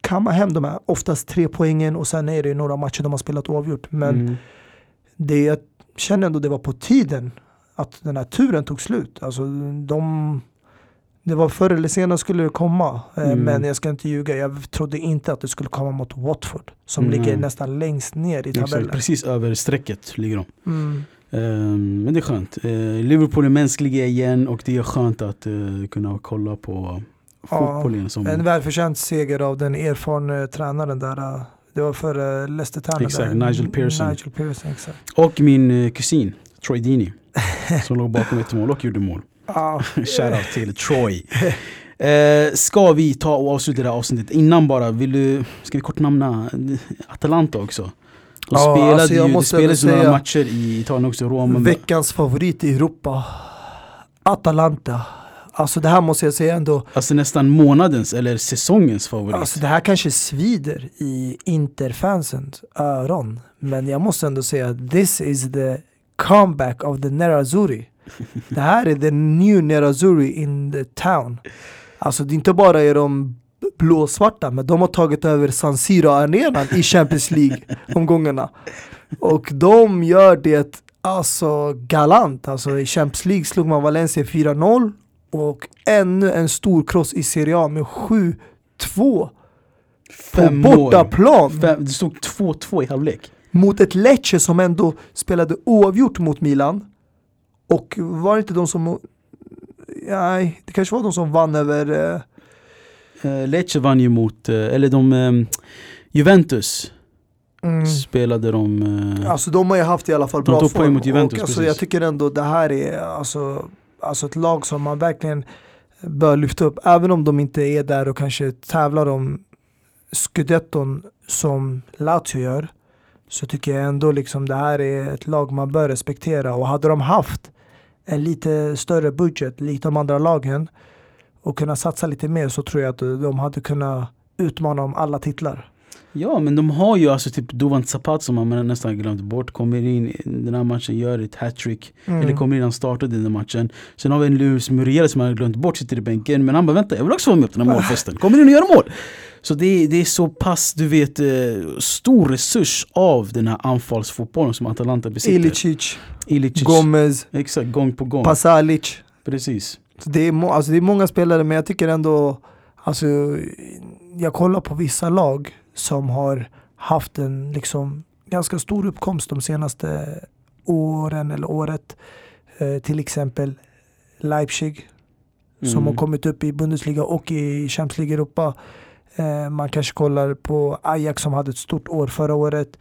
kamma hem de här oftast tre poängen och sen är det några matcher de har spelat oavgjort. Men Mm. det jag känner ändå det var på tiden att den här turen tog slut. Alltså de, det var förr eller senare skulle det komma. Eh, Mm. Men jag ska inte ljuga, jag trodde inte att det skulle komma mot Watford. Som Nej. ligger nästan längst ner i Exakt, tabellen. precis över strecket ligger de. Mm. Ehm, men det är skönt. Eh, Liverpool är mänskliga igen och det är skönt att eh, kunna kolla på Ja, fotboll igen. Som, En välförtjänt seger av den erfarna tränaren där. Det var för uh, Leicester Town. Exakt. Nigel Pearson. Nigel Pearson exakt. och min eh, kusin Troy Deeney som låg bakom ett mål och gjorde mål. Shoutout till Troy. Eh, ska vi ta och avsluta det här avsnittet innan bara, vill du, ska vi kort namna eh, Atalanta också? De Ja, spelade alltså jag ju, det spelades några matcher i Italien också, Roma. veckans favorit i Europa. Atalanta. Alltså det här måste jag säga ändå. Alltså nästan månadens eller säsongens favorit. Alltså det här kanske svider i Interfansens öron. Men jag måste ändå säga this is the comeback of the Nerazzurri. Det här är the new Nerazzurri in the town. Alltså det är inte bara är de blåsvarta men de har tagit över San Siro-arenan i Champions League-omgångarna. Och de gör det alltså galant. Alltså i Champions League slog man Valencia 4-0 och ännu en stor kross i Serie A med 7-2 på Fem bortaplan Fem, det stod 2-2 i halvlek. mot ett Lecce som ändå spelade oavgjort mot Milan. Och var det inte de som... Nej, det kanske var de som vann över... Eh, Uh, Lecce vann ju mot, eh, eller de, eh, Juventus Mm. spelade de... eh, Alltså de har ju haft i alla fall De bra tog poäng form. mot Juventus, och, alltså, precis. jag tycker ändå det här är alltså, alltså ett lag som man verkligen bör lyfta upp. Även om de inte är där och kanske tävlar om scudetton som Lazio gör. Så tycker jag ändå liksom det här är ett lag man bör respektera. Och hade de haft en lite större budget, likt de andra lagen, och kunnat satsa lite mer så tror jag att de hade kunnat utmana om alla titlar. Ja men de har ju alltså typ Dovan Zapata som man nästan glömt bort. Kommer in i den här matchen, gör ett hattrick. Mm. Eller kommer in, han startade den här matchen. Sen har vi en Luis Muriel som man har glömt bort, sitter i bänken. Men han bara vänta, jag vill också vara med på den här målfesten. Kommer in och gör mål! Så det är, det är så pass, du vet, eh, stor resurs av den här anfallsfotbollen som Atalanta besitter. Ilicic, Ilicic. Gomez, Exakt, gång på gång. Pasalic. Precis. Det är, alltså det är många spelare men jag tycker ändå, alltså, jag kollar på vissa lag som har haft en liksom, ganska stor uppkomst de senaste åren eller året. Eh, till exempel Leipzig som Mm. har kommit upp i Bundesliga och i Champions League Europa. Eh, man kanske kollar på Ajax som hade ett stort år förra året.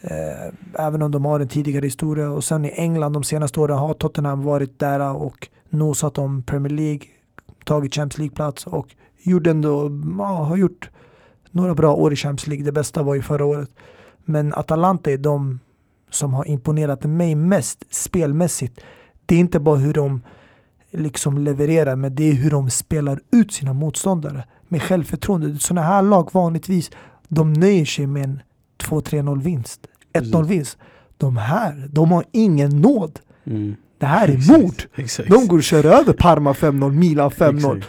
Eh, även om de har en tidigare historia. Och sen i England de senaste åren har Tottenham varit där och nosat om Premier League, tagit Champions League-plats och gjorde ändå, ja, har gjort några bra år i Champions League. Det bästa var ju förra året. Men Atalanta är de som har imponerat mig mest spelmässigt. Det är inte bara hur de liksom levererar, men det är hur de spelar ut sina motståndare med självförtroende. Sådana här lag vanligtvis, de nöjer sig med en 2-3-0 vinst, 1-0 Precis. vinst. De här, de har ingen nåd. mm. Det här är mord. Exakt De går och kör över Parma 5-0, Milan 5-0.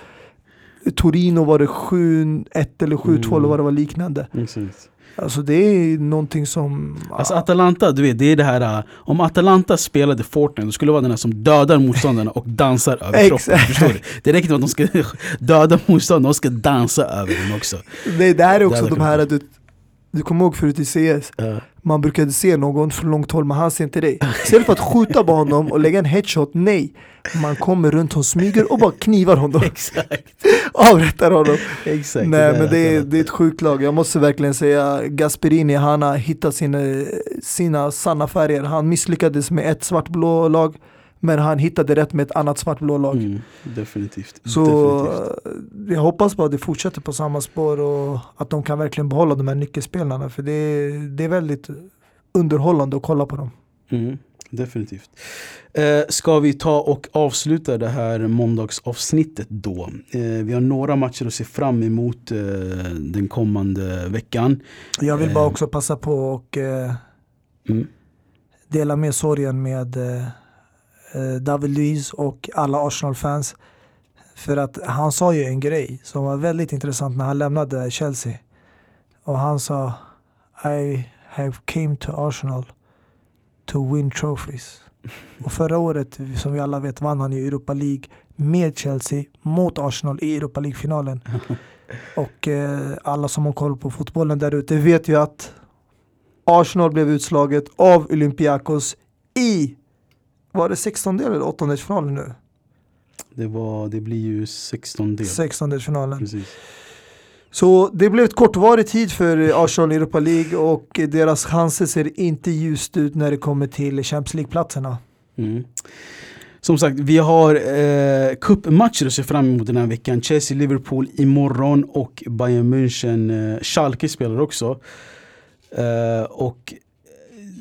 Torino var det 7-1 eller 7-2 Mm. eller vad det var liknande. exakt. Alltså det är någonting som... Alltså Atalanta, du vet, det är det här äh, Om Atalanta spelade Fortnite, då skulle det vara den här som dödar motståndarna och dansar över kroppen. Förstår du? Det räcker inte med att de ska döda motståndarna, de ska dansa över dem också det, det här är också de här, du, du kommer ihåg förut i CS, man brukade se någon från långt håll men han ser inte dig. Istället för att skjuta på honom och lägga en headshot, nej. Man kommer runt och smyger och bara knivar honom. Exakt, Avrättar honom. exakt Nej men det är, det är ett sjukt lag. Jag måste verkligen säga Gasperini, han har hittat sina, sina sanna färger. Han misslyckades med ett svartblå lag men han hittade rätt med ett annat svartblå lag. mm, Definitivt, Så definitivt. eh, jag hoppas bara att det fortsätter på samma spår och att de kan verkligen behålla de här nyckelspelarna för det är, det är väldigt underhållande att kolla på dem. Mm, definitivt. Eh, ska vi ta och avsluta det här måndagsavsnittet då? Eh, vi har några matcher att se fram emot eh, den kommande veckan. Jag vill bara Eh. också passa på och eh, Mm. dela med sorgen med David Luiz och alla Arsenal-fans. För att han sa ju en grej som var väldigt intressant när han lämnade Chelsea. Och han sa I have came to Arsenal to win trophies. Och förra året, som vi alla vet, vann han i Europa League med Chelsea mot Arsenal i Europa League-finalen. Och eh, alla som har koll på fotbollen där ute vet ju att Arsenal blev utslaget av Olympiakos i, var det 16 eller 8 finalen nu? Det, var, det blir ju 16 del. 16 finalen. Precis. Så det blev ett kortvarig tid för Arsenal i Europa League och deras chanser ser inte ljust ut när det kommer till Champions League-platserna. Mm. Som sagt, vi har eh, cupmatcher att se fram emot den här veckan. Chelsea-Liverpool imorgon och Bayern München. Eh, Schalke spelar också. Eh, och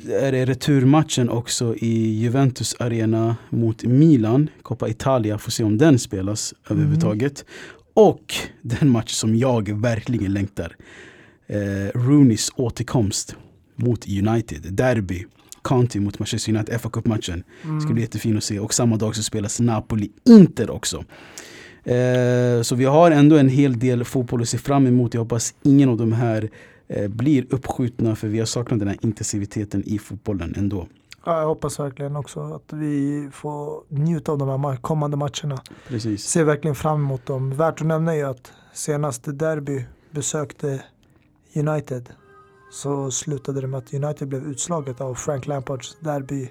är det returmatchen också i Juventus Arena mot Milan. Coppa Italia, får se om den spelas överhuvudtaget. Och den match som jag verkligen längtar. Eh, Rooneys återkomst mot United. Derby. Conti mot Manchester United, fa Cup-matchen. Mm. Ska bli jättefin att se. Och samma dag så spelas Napoli-Inter också. Eh, så vi har ändå en hel del fotboll att se fram emot. Jag hoppas ingen av de här blir uppskjutna för vi har saknat den här intensiviteten i fotbollen ändå. Ja, jag hoppas verkligen också att vi får njuta av de här ma- kommande matcherna. Precis. Ser verkligen fram emot dem. Värt att nämna är att senaste derby besökte United så slutade det med att United blev utslaget av Frank Lampards derby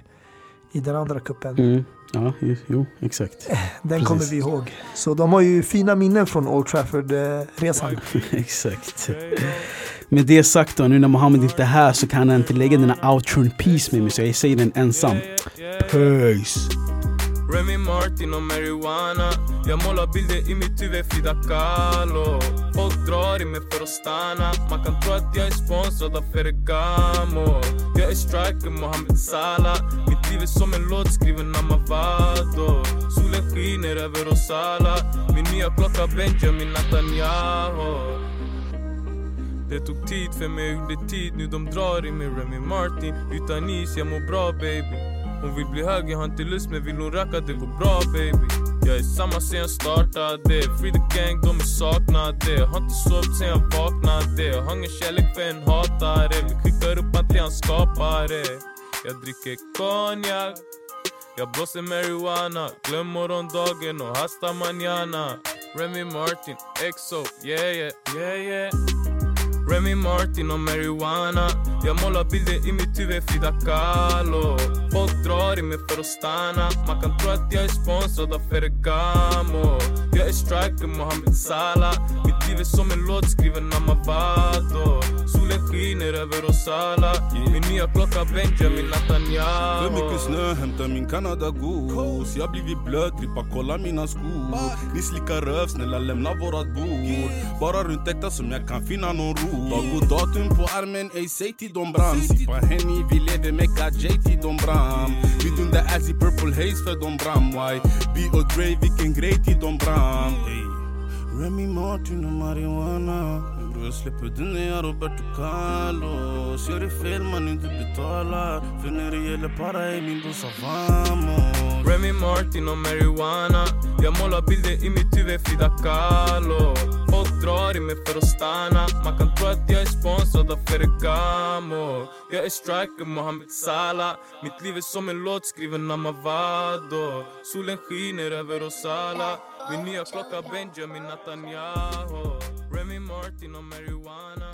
i den andra kuppen. Mm. Ja, jo, exakt. Den precis. kommer vi ihåg. Så de har ju fina minnen från Old Trafford-resan. exakt. Med det sagt då, nu när Mohammed inte är här så kan han inte lägga den här outron peace med mig så jag säger den ensam. Peace! Remy Martin och marijuana. Jag målar bilder i mitt huvud, Frida Kahlo Folk drar i mig för att stanna Man kan tro att jag är sponsrad av är striker, Mohamed Salah. Mitt liv är som en låt skriven av Mavado. Solen skiner över oss alla Min nya klocka Benjamin Netanyahu. Det tog tid för mig, gjorde tid, nu de drar i mig Remy Martin Utan is, jag mår bra baby hon vill bli hög, jag har inte lust men vill hon röka det går bra baby. Jag är samma sen jag startade. Free the gang, de är saknade. Har inte sovit sen jag vaknade. Har ingen kärlek för en hatare. Vi skickar upp allt till hans skapare Jag dricker konjak. Jag blåser marijuana, glöm morgondagen och hasta manana Remy Martin, EXO, yeah yeah, yeah yeah. Remy Martin och marijuana. Jag målar bilder i mitt huvud, Frida Kahlo Folk drar i mig för att stanna Man kan tro att jag är sponsrad av Ferragamo Jag är striker, Mohamed Salah. Mitt liv är som en låt skriven av Mavado Solen skiner över oss alla Min nya klocka Benjamin Netanyahu. För mycket snö, hämtar min Canada Goose Jag blivit blöt, grippa kolla mina skor Ni slickar röv, snälla lämna vårat bord Bara runt äkta som jag kan finna någon ro Dag och datum på armen, ey säg till dem bram Sippa Henny, vi lever Mecca J till dem bram Vi dundar ass i purple haze för dem bram Why? B och Dre, vilken grej till dem bram. Remy Martin och marijuana Bror jag släpper jag Roberto Carlos Gör det fel man inte betala För när det gäller para är min brorsa vamos Remy Martin och marijuana. Jag målar bilder i mitt huvud, Frida Kahlo Folk drar i mig för att stanna Man kan tro att jag är sponsrad av Ferragamo Jag är striker, Mohamed Salah. Mitt liv är som en låt skriven av Mavado Solen skiner över oss alla Min nya klocka Benjamin Netanyahu Remy Martin och marijuana